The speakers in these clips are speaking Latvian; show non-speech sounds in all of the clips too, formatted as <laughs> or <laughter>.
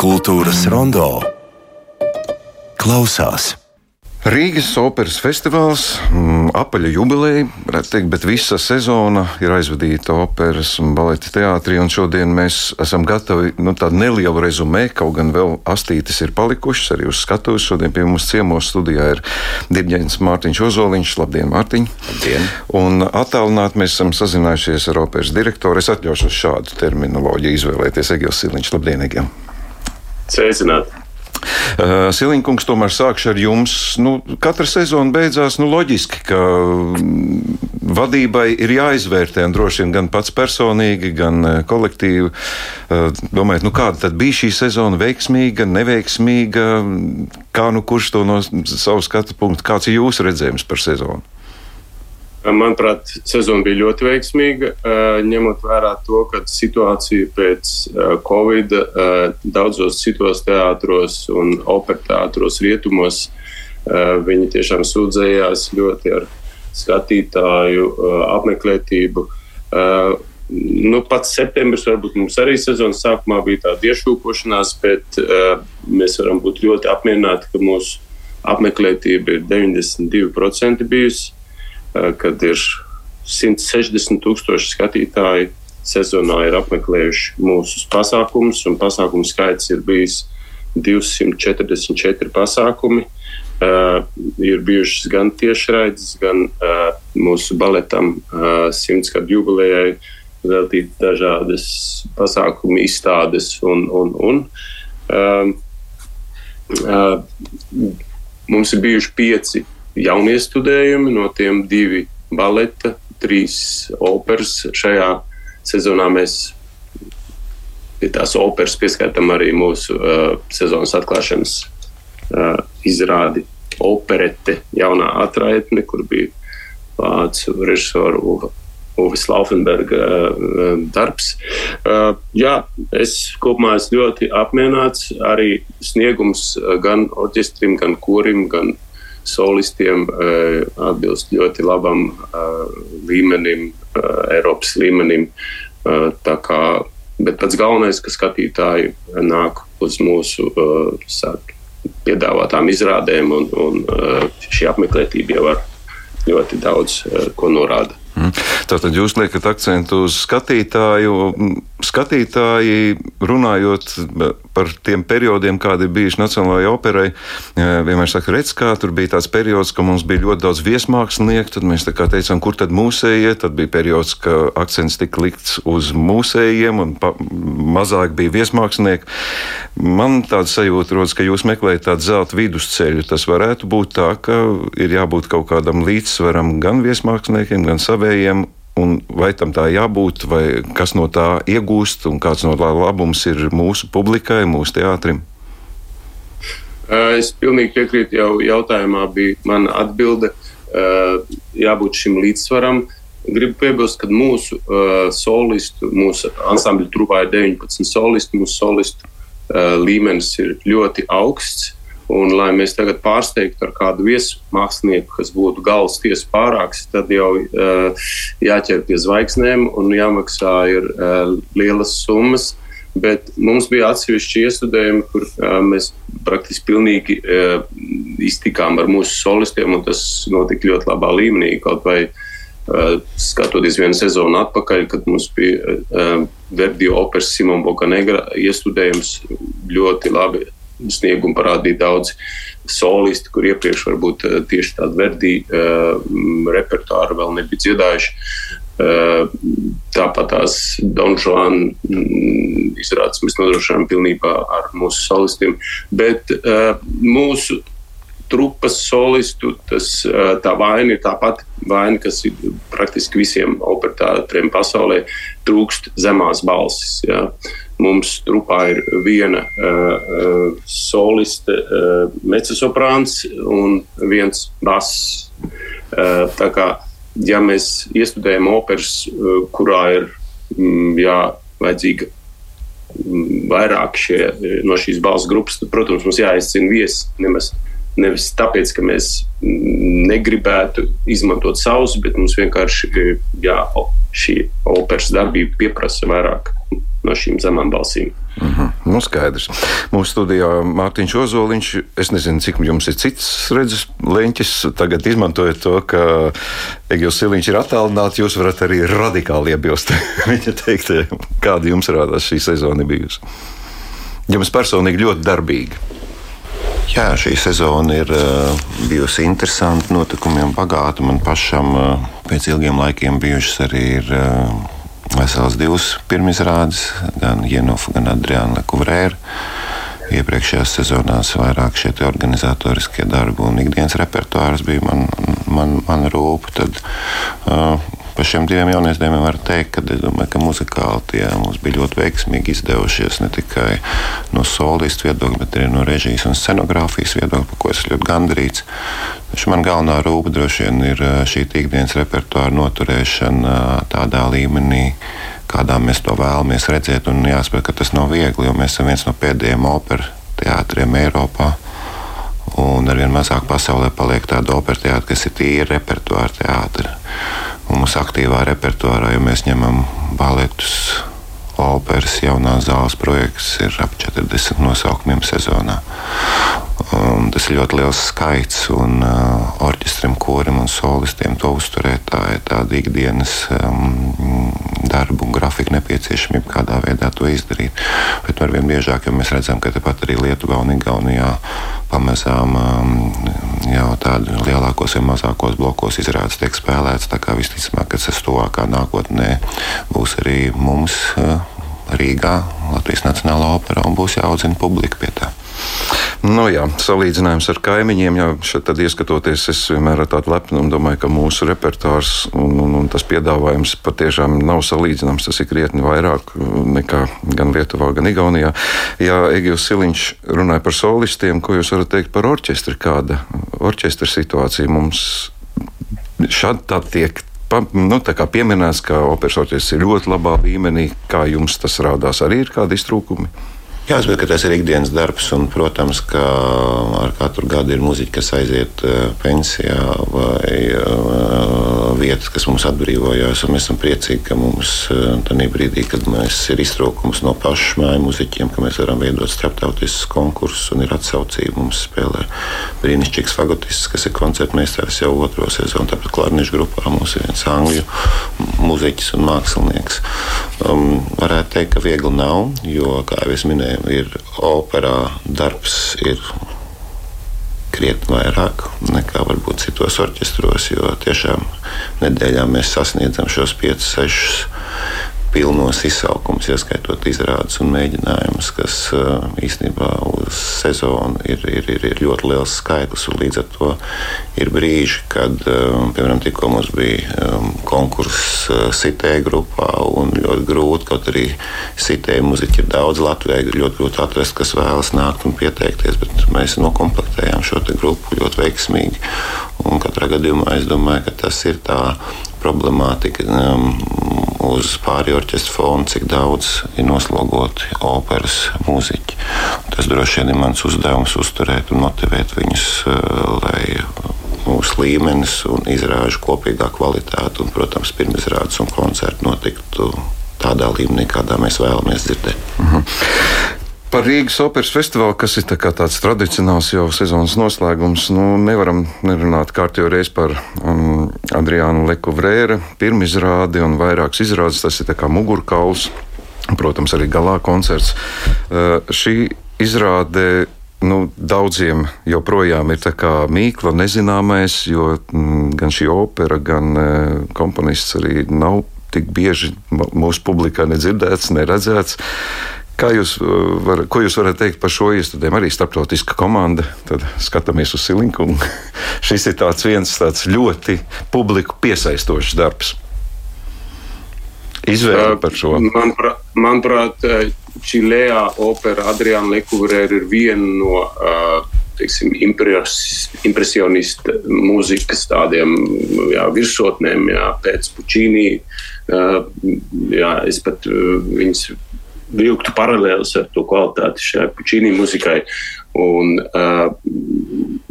Kultūras rondo klausās. Rīgas operas festivāls, mm, apaļa jubileja, varētu teikt, bet visa sezona ir aizvadīta operas un baleta teātrī. Un šodien mēs esam gatavi nu, tādu nelielu rezumē, kaut gan vēl astītes ir palikušas arī uz skatuves. Šodien pie mums ciemos studijā ir dirģents Mārtiņš Ozoliņš. Labdien, Mārtiņ! Labdien! Un attālināti mēs esam sazinājušies ar operas direktoru. Es atļaušos šādu terminoloģiju izvēlēties. Egils Siliņš, labdien, Egil! Sveicināti! Uh, Siliņkungs, tomēr sākšu ar jums. Nu, katra sezona beidzās nu, loģiski, ka mm, vadībai ir jāizvērtē, un droši vien gan pats personīgi, gan uh, kolektīvi. Uh, domājot, nu, kāda tad bija šī sezona? Veiksmīga, neveiksmīga? Kā nu kurš to no savas skatu punkta, kāds ir jūsu redzējums par sezonu? Manuprāt, sezona bija ļoti veiksmīga, ņemot vērā to, ka situācija pēc Covid daudzos citos teātros un operātos rietumos viņi tiešām sūdzējās ļoti ar skatītāju apmeklētību. Nu, pats septembris varbūt mums arī sezonas sākumā bija tāda iešūpošanās, bet mēs varam būt ļoti apmierināti, ka mūsu apmeklētība ir 92% bijusi. Eh, kad ir 160 tūkstoši skatītāji sezonā ir apmeklējuši mūsu pasākumus, un pasākumu skaits ir bijis 244 pasākumi. Uh, ir bijušas gan tiešraides, gan uh, mūsu baletam uh, simts gadu jubilejai veltīt dažādas pasākumu izstādes un, un, un. Uh, uh, mums ir bijuši pieci jaunie studējumi, no tiem divi baleta, trīs operas. Šajā sezonā mēs pie tās operas pieskaitām arī mūsu uh, sezonas atklāšanas uh, izrādi operete, jaunā atraitne, kur bija vācu režisoru Uva. Uvis Laufenberga uh, darbs. Uh, jā, es kopumā esmu ļoti apmierināts. Arī sniegums uh, gan orķestrim, gan korim, gan solistiem eh, atbilst ļoti labam eh, līmenim, eh, Eiropas līmenim. Kā, bet pats galvenais, ka skatītāji nāk uz mūsu sāk, piedāvātām izrādēm, un, un šī apmeklētība jau var ļoti daudz ko norāda. Mhm. Tātad jūs liekat akcentu uz skatītāju. Skatītāji, runājot par tiem periodiem, kādi ir bijuši Nacionālajai operai, e, vienmēr saka, redz, kā tur bija tāds periods, ka mums bija ļoti daudz viesmākslinieku. Tad mēs teicām, kur tad mūsējie. Tad bija periods, ka akcents tika likts uz mūsējiem un pa, mazāk bija viesmākslinieki. Man tāds sajūta rodas, ka jūs meklējat tādu zelta vidusceļu. Tas varētu būt tā, ka ir jābūt kaut kādam līdzsvaram gan viesmāksliniekiem, gan savējiem, un vai tam tā jābūt, vai kas no tā iegūst, un kāds no tā labums ir mūsu publikai, mūsu teātrim? Es pilnīgi piekrītu, jau jautājumā bija mana atbilde. Jābūt šim līdzsvaram. Gribu piebilst, ka mūsu uh, solistu, mūsu ansambļa trupā ir 19 solisti. Mūsu solistu uh, līmenis ir ļoti augsts. Un, lai mēs tagad pārsteigtu ar kādu viesmākslinieku, kas būtu galvas tiesas pārāks, tad jau uh, jāķer pie zvaigznēm un jāmaksā ir, uh, lielas summas. Bet mums bija atsevišķi iestudējumi, kur uh, mēs praktiski pilnīgi uh, iztikām ar mūsu solistiem, un tas notika ļoti labā līmenī. Kaut vai uh, skatoties vienu sezonu atpakaļ, kad mums bija uh, Verdi operas Simona Bokanegra iestudējums ļoti labi sniegumu parādīja daudzi solisti, kur iepriekš varbūt eh, tieši tādu verdī uh, repertuāru vēl nebija dziedājuši. Uh, tāpat tās Donžāna mm, izrādes mēs nodrošinām pilnībā ar mūsu solistiem. Bet mūsu trupas solistu, tas, tā vaina ir tā pati vaina, kas ir praktiski visiem operatoriem pasaulē, trūkst zemās balsis. Ja. Mums trupā ir viena uh, soliste, uh, mecesoprāns un viens bass. Uh, tā kā ja mēs iestudējam operas, uh, kurā ir mm, jā, vajadzīga mm, vairāk šie, no šīs balss grupas, tad, protams, mums jāizcina viesi. Nemaz, nevis tāpēc, ka mēs negribētu izmantot savus, bet mums vienkārši jā, šī operas darbība pieprasa vairāk no šīm zemām balsīm. Uh -huh. Nu, skaidrs. Mūsu studijā Mārtiņš Ozoliņš. Es nezinu, cik jums ir cits redzes leņķis. Tagad izmantojot to, ka Egils Siliņš ir attālināts, jūs varat arī radikāli iebilst <laughs> viņa teiktajam. Kāda jums rādās šī sezona bijusi? Jums personīgi ļoti darbīga. Jā, šī sezona ir uh, bijusi interesanta, notikumiem bagāta. Man pašam uh, pēc ilgiem laikiem bijušas arī ir, uh, vesels divas pirmizrādes, gan Jenofa, gan Adriana Lekuvrēra. Iepriekšējās sezonās vairāk šie organizatoriskie darbi un ikdienas repertuārs bija man, man, man rūp. Tad, uh, Par šiem diviem jauniešiem var teikt, ka, domāju, ka muzikāli tie mums bija ļoti veiksmīgi izdevušies ne tikai no solistu viedokļa, bet arī no režijas un scenogrāfijas viedokļa, par ko es ļoti gandarīts. Man galvenā rūpa droši vien ir šī ikdienas repertuāra noturēšana tādā līmenī, kādā mēs to vēlamies redzēt. Un jāsaprot, ka tas nav viegli, jo mēs esam viens no pēdējiem operas teātriem Eiropā. Un arvien mazāk pasaulē paliek tāda opera teātris, kas ir tīra repertuāra teātris. Mūsu aktīvā repertuārā, ja mēs ņemam baletus, operas, jaunās zāles projekts, ir ap 40 nosaukumiem sezonā. Un tas ir ļoti liels skaits, un uh, orķestram, korim un solistiem to uzturēt. Tā ir tāda ikdienas um, darba un grafika nepieciešamība, kādā veidā to izdarīt. Bet ar vien biežāk, jo mēs redzam, ka tepat arī Lietuvā un Igaunijā pamazām um, jau tādu lielākos vai mazākos blokos izrādes tiek spēlēts. Tā kā visticamāk, ka tas tuvākā nākotnē būs arī mums uh, Rīgā, Latvijas Nacionālā opera un būs jāaudzina publika pie tā. Nu, jā, salīdzinājums ar kaimiņiem, jau šeit ieskatoties, es vienmēr ar tādu lepnumu domāju, ka mūsu repertuārs un, un, un tas piedāvājums patiešām nav salīdzināms. Tas ir krietni vairāk nekā gan Lietuvā, gan Igaunijā. Jā, Egils Siliņš runāja par solistiem, ko jūs varat teikt par orķestri? Kāda orķestra situācija mums šādi tā tiek pa, nu, pieminēts, ka operas orķestris ir ļoti labā līmenī. Kā jums tas rādās? Arī ir kādi iztrūkumi? Jāsaka, ka tas ir ikdienas darbs, un, protams, ka ar katru gadu ir muzeķi, kas aiziet eh, pensijā vai uh, vietas, kas mums atbrīvojās. Mēs esam priecīgi, ka mums uh, tajā brīdī, kad mēs ir iztrūkums no pašu māju muzeķiem, ka mēs varam veidot starptautiskus konkursus un ir atsaucība. Mums spēlē brīnišķīgs fagotists, kas ir koncertmeistars jau otro sezonu. Tāpat klarnešu grupā mums ir viens angļu muzeķis un mākslinieks. Um, varētu teikt, ka viegli nav, jo, kā jau es minēju, ir operā darbs ir krietni vairāk nekā varbūt citos orķestros, jo tiešām nedēļā mēs sasniedzam šos 5, 6 pilnos izsaukumus, ieskaitot izrādes un mēģinājumus, kas uh, īstenībā uz sezonu ir, ir, ir, ir ļoti liels skaitlis. Līdz ar to ir brīži, kad, um, piemēram, tikko mums bija um, konkurss sitēja grupā un ļoti grūti, kaut arī sitēja muziķi ir daudz Latvijā, ļoti grūti atrast, kas vēlas nākt un pieteikties, bet mēs nokomplektējām šo grupu ļoti veiksmīgi. Un katrā gadījumā es domāju, ka tas ir tā problemātika um, uz pāri orķestra fona, cik daudz ir noslogoti operas mūziķi. Tas droši vien ir mans uzdevums uzturēt un motivēt viņus, uh, lai mūsu līmenis un izrāžu kopīgā kvalitāte un, protams, pirmizrādes un koncerti notiktu tādā līmenī, kādā mēs vēlamies dzirdēt. -hmm. Par Rīgas operas festivālu, kas ir tā tāds tradicionāls jau sezonas noslēgums, nu, nevaram nerunāt kārtībā reiz par um, Adriānu Leku Vrēra pirmizrādi un vairākas izrādes. Tas ir kā mugurkauls, protams, arī galā koncerts. Uh, šī izrāde nu, daudziem joprojām ir mīkla, nezināmais, jo mm, gan šī opera, gan e, komponists arī nav tik bieži mūsu publikā nedzirdēts, neredzēts. Kā jūs, uh, var, ko jūs varat teikt par šo iestādēm? Arī starptautiska komanda. Tad skatāmies uz Silinku. <laughs> Šis ir tāds viens tāds ļoti publiku piesaistošs darbs. Izvēle par šo. Manuprāt, manuprāt Čilējā opera Adriana Lekūrēra ir viena no uh, teiksim, impresionistu mūzikas tādiem jā, virsotnēm, jā, pēc Puķīnī. Uh, jā, es pat uh, viņas vilktu paralēlus ar to kvalitāti šai puķīnī muzikai. Un, uh,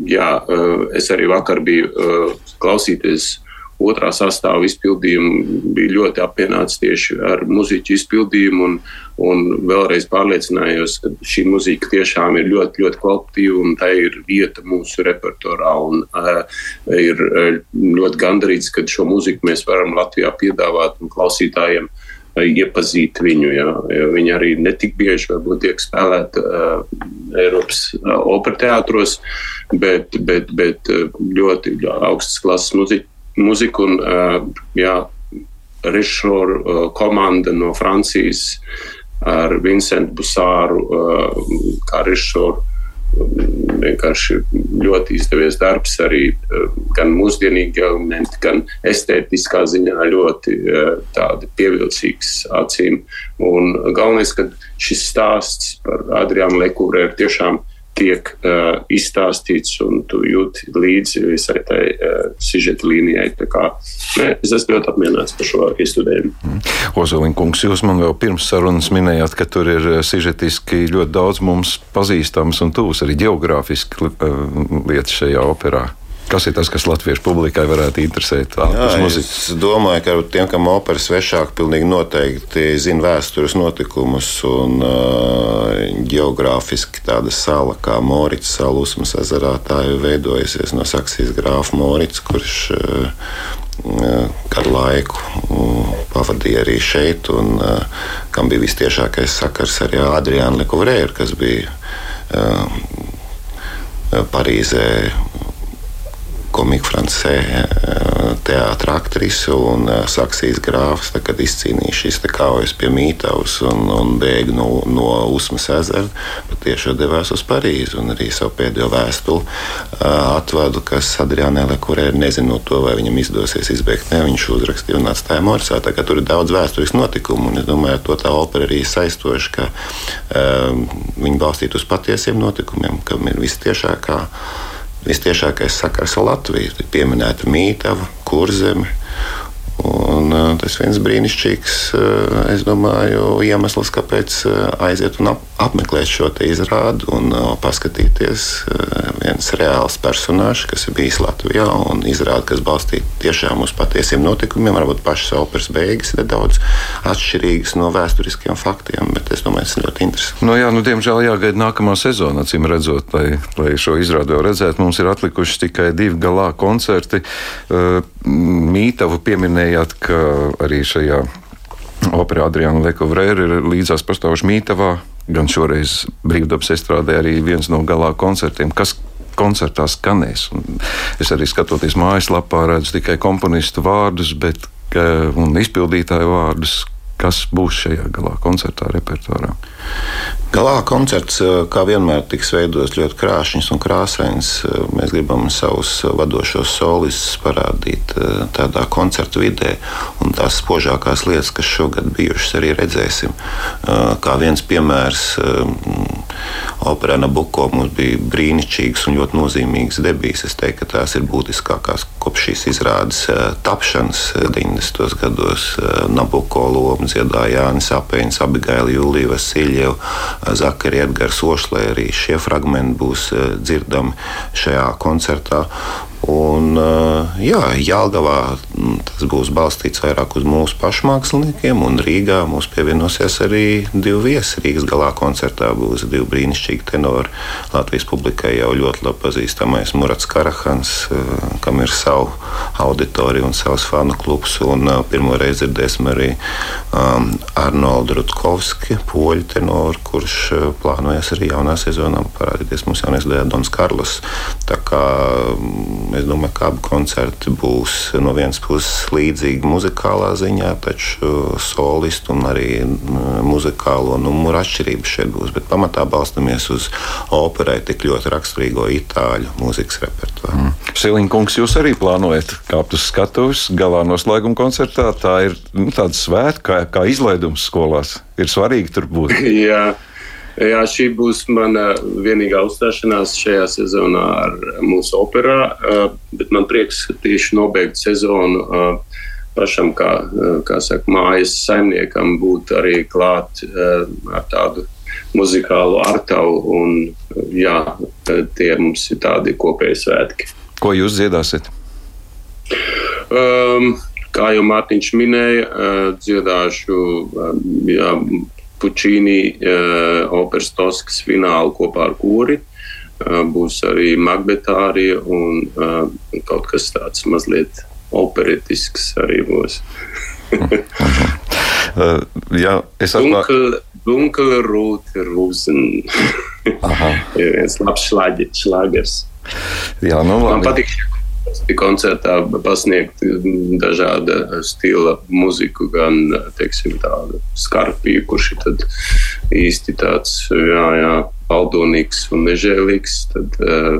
jā, uh, es arī vakar biju uh, klausīties otrā sastāva izpildījumu, bija ļoti apmierināts tieši ar muziķu izpildījumu. Un, un vēlreiz pārliecinājos, ka šī muzika tiešām ir ļoti, ļoti kvalitatīva un tā ir vieta mūsu repertuārā. Un, uh, ir ļoti gandarīts, ka šo muziku mēs varam Latvijā piedāvāt klausītājiem. Uh, iepazīt viņu. Jā. Viņa arī netik bieži tiek spēlēta uh, Eiropas uh, opera teātros, bet, bet, bet ļoti augstas klases muzika. muzika un, uh, jā, režisoru uh, komanda no Francijas ar Vincentu Busāru uh, kā režisoru vienkārši ļoti izdevies darbs, arī eh, gan mūsdienīgi elementi, gan estētiskā ziņā ļoti eh, pievilcīgs acīm. Un galvenais, ka šis stāsts par Adriānu Lekūru ir tiešām tiek uh, izstāstīts, un tu jūti līdzi visai tai uh, sižeta līnijai. Kā, ne, es esmu ļoti apmierināts par šo iestudējumu. Mm. Ozolinkungs, jūs man vēl pirms sarunas minējāt, ka tur ir sižetiski ļoti daudz mums pazīstams un tūs arī geogrāfiski uh, lietas šajā operā. Kas ir tas, kas latviešu publikai varētu interesēt? Jā, es domāju, ka tiem, kam opera svešāk, pilnīgi noteikti zina vēstures notikumus un uh, geogrāfiski tāda sala kā Morits sala Usmas ezerā, tā jau veidojusies no Saksijas grāfa Morits, kurš uh, kādu laiku pavadīja arī šeit, un uh, kam bija vistiešākais sakars arī Adriāna Lekuvrēra, kas bija uh, Parīzē komika Francē teātris aktrise un Saksijas grāfs, kad izcīnīja šīs kaujas pie Mītavas un, un bēga no, no Usmas ezera, patiešām devās uz Parīzi un arī savu pēdējo vēstuli atvadu, kas Adriānē Lekurē nezinot to, vai viņam izdosies izbeigt. Ne, viņš uzrakstīja un atstāja Morsā. Tā kā tur ir daudz vēsturisku notikumu, un es domāju, to tā opera arī saistoši, ka um, viņi balstītu uz patiesiem notikumiem, kam ir vistiešākā vistiešākais sakars ar Latviju. Tur pieminēta Mītava, Kurzeme. Un, uh, tas viens brīnišķīgs, es domāju, iemesls, kāpēc uh, aiziet un ap, apmeklēt šo izrādi un paskatīties. Viens reāls personāžs, kas ir bijis Latvijā un izrāda, kas balstīta tiešām uz patiesiem notikumiem. Varbūt pašas operas beigas ir nedaudz atšķirīgas no vēsturiskiem faktiem, bet es domāju, tas ir ļoti interesanti. No jā, nu, diemžēl jāgaida nākamā sezona, acīm redzot, lai, lai šo izrādi jau redzētu. Mums ir atlikuši tikai divi galā koncerti. Uh, Mītavu pieminējāt, ka arī šajā operā Adriana Lekovrēra ir līdzās pastāvoša Mītavā. Gan šoreiz brīvdabas estrādē arī viens no galā koncertiem. Kas koncertā skanēs. Un es arī skatoties mājaslapā, redzu tikai komponistu vārdus, bet, un izpildītāju vārdus, kas būs šajā galā koncertā repertuārā. Galā koncerts, eh, kā vienmēr, tiks veidots ļoti krāšņs un krāsains. Eh, mēs gribam savus vadošos solistus parādīt eh, tādā koncertu vidē, un tās spožākās lietas, kas šogad bijušas, arī redzēsim. Kā viens piemērs, operā Nabuko mums bija brīnišķīgs un ļoti nozīmīgs debijas. Es teiktu, ka tās ir būtiskākās kopš šīs izrādes tapšanas 90. gados. Nabuko lomu dziedāja Jānis Apēns, Abigaila Julija Vasiljeva. Zakarija Edgars Ošlē. Arī šie fragmenti būs eh, dzirdami šajā koncertā. Un, eh, jā, Jālgavā mm, tas būs balstīts vairāk uz mūsu pašu māksliniekiem, un Rīgā mums pievienosies arī divi viesi. Rīgas galā koncertā būs divi brīnišķīgi tenori. Latvijas publikai jau ļoti labi pazīstamais Murats Karahans, eh, kam ir savu auditoriju un savs fanu klubs. Un eh, pirmo reizi dzirdēsim arī um, Arnoldu Rutkovski, poļu tenoru, kurš plānojas arī jaunā sezonā parādīties mums jaunais. Tā kā mm, Es domāju, ka abi koncerti būs no vienas puses līdzīgi muzikālā ziņā, taču solistu un arī muzikālo numuru atšķirības šeit būs. Bet pamatā balstamies uz operai tik ļoti raksturīgo itāļu mūzikas repertuāru. Mm. Silinkungs, jūs arī plānojat kāpt uz skatuves galā noslēguma koncertā. Tā ir nu, tāda svēta kā, kā izlaidums skolās. Ir svarīgi tur būt. <laughs> Jā. Jā, šī būs mana vienīgā uzstāšanās šajā sezonā ar mūsu operā, bet man prieks, tieši nobeigt sezonu pašam, kā, kā saka, mājas saimniekam, būt arī klāt ar tādu muzikālu artavu. Un, jā, tie mums ir tādi kopēji svētki. Ko jūs dziedāsiet? Um, kā jau Mārtiņš minēja, dziedāšu jā, Pučīni uh, operas Toskas finālu kopā ar kori. Uh, būs arī Magbetārija un uh, kaut kas tāds mazliet operatisks arī būs. <laughs> uh, jā, es atklāju. Dunkel Rūte Rūzen. ir viens labs šlāgers. Jā, nu labi. Man patīk koncertā pasniegt dažāda stila muziku, gan teiksim, tādu skarpiju, kurš ir tad īsti tāds jā, jā, paldonīgs un nežēlīgs. Tad, uh,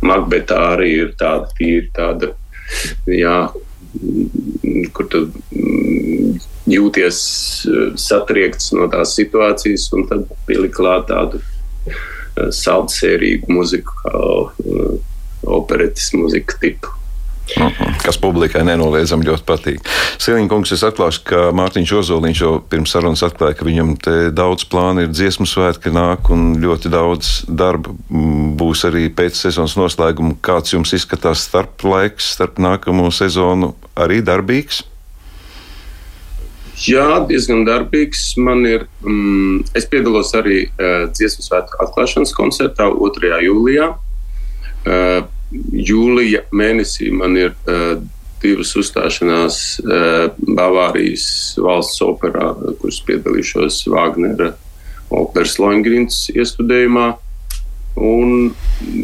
Makbetā arī ir tāda tīra, tāda, jā, kur tu mm, jūties satriekts no tās situācijas, un tad pielikt klāt tādu saldsērīgu muziku, kā uh, operetes mūzikas tipu. Uh -huh. Kas publikai nenoliedzami ļoti patīk. Siliņkungs, es atklāšu, ka Mārtiņš Ozoliņš jau pirms sarunas atklāja, ka viņam te daudz plānu ir dziesmu svētki nāk un ļoti daudz darba būs arī pēc sezonas noslēguma. Kāds jums izskatās starp laiks, starp nākamo sezonu arī darbīgs? Jā, diezgan darbīgs. Man ir, mm, es piedalos arī uh, dziesmu svētku atklāšanas koncertā 2. jūlijā. Uh, jūlija mēnesī man ir uh, divas uzstāšanās uh, Bavārijas valsts operā, kuras piedalīšos Wagnera operas Loingrins iestudējumā. Un,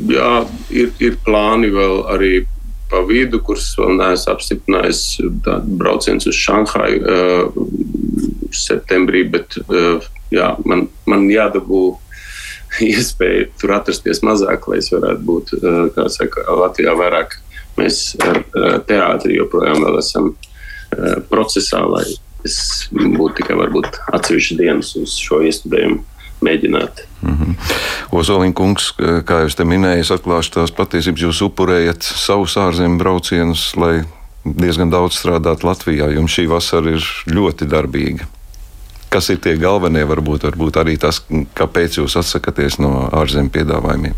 jā, ir, ir plāni vēl arī pa vidu, kurus vēl neesmu apstiprinājis. Brauciens uz Šanhaju uh, septembrī, bet uh, jā, man, man jādabū <laughs> iespēja tur atrasties mazāk, lai es varētu būt, eh, saka, Latvijā vairāk. Mēs ar teātri joprojām esam eh, procesā, lai es būtu tikai varbūt atsevišķas dienas uz šo iestudējumu mēģināt. Mm -hmm. Ozoliņa kungs, kā jūs te minējāt, atklāšu tās patiesības, jūs upurējat savus ārzemju braucienus, lai diezgan daudz strādātu Latvijā. Jums šī vasara ir ļoti darbīga. Kas ir tie galvenie, varbūt, varbūt arī tas, kāpēc jūs atsakāties no ārzemju piedāvājumiem?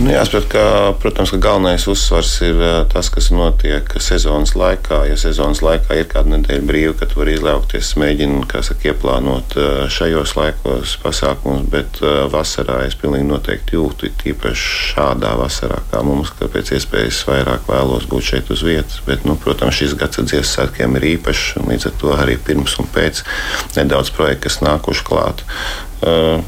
Nu, jāsaprot, ka, protams, ka galvenais uzsvars ir eh, tas, kas notiek sezonas laikā. Ja sezonas laikā ir kāda nedēļa brīva, kad var izlaukties, mēģinu saka, ieplānot eh, šajos laikos pasākumus, bet eh, vasarā es pilnīgi noteikti jūtu, tīpaši šādā vasarā, kā mums, ka pēc iespējas vairāk vēlos būt šeit uz vietas. Bet, nu, protams, šis gads ar dziesmu svētkiem ir īpašs, un līdz ar to arī pirms un pēc nedaudz projektu, kas nākuši klāt. Uh,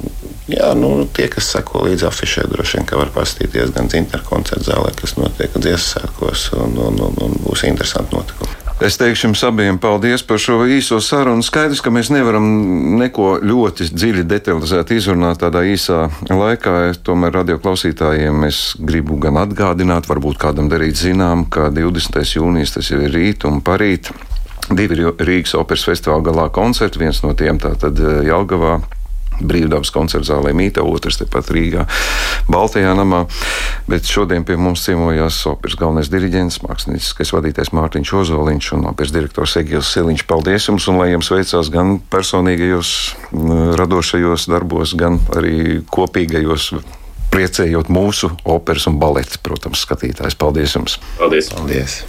Jā, nu, tie, kas seko līdzi afišē, droši vien var paskatīties gan Zintra koncerta zālē, kas notiek dziesmu sēkos, un, un, un, un būs interesanti notikumi. Es teikšu jums abiem paldies par šo īso sarunu. Skaidrs, ka mēs nevaram neko ļoti dziļi detalizēt izrunāt tādā īsā laikā. Tomēr radioklausītājiem es gribu gan atgādināt, varbūt kādam darīt zinām, ka 20. jūnijas tas jau ir rīt un parīt. Divi Rīgas operas festivāla galā koncerti, viens no tiem tātad Jelgavā Brīvdabas koncerta zālē Mītā, otrs tepat Rīgā, Baltajā namā. Bet šodien pie mums ciemojās operas galvenais diriģents, mākslinieckais vadītājs Mārtiņš Ozoliņš un operas direktors Egils Siliņš. Paldies jums un lai jums veicās gan personīgajos radošajos darbos, gan arī kopīgajos priecējot mūsu operas un baleta, protams, skatītājs. Paldies jums! Paldies! Paldies.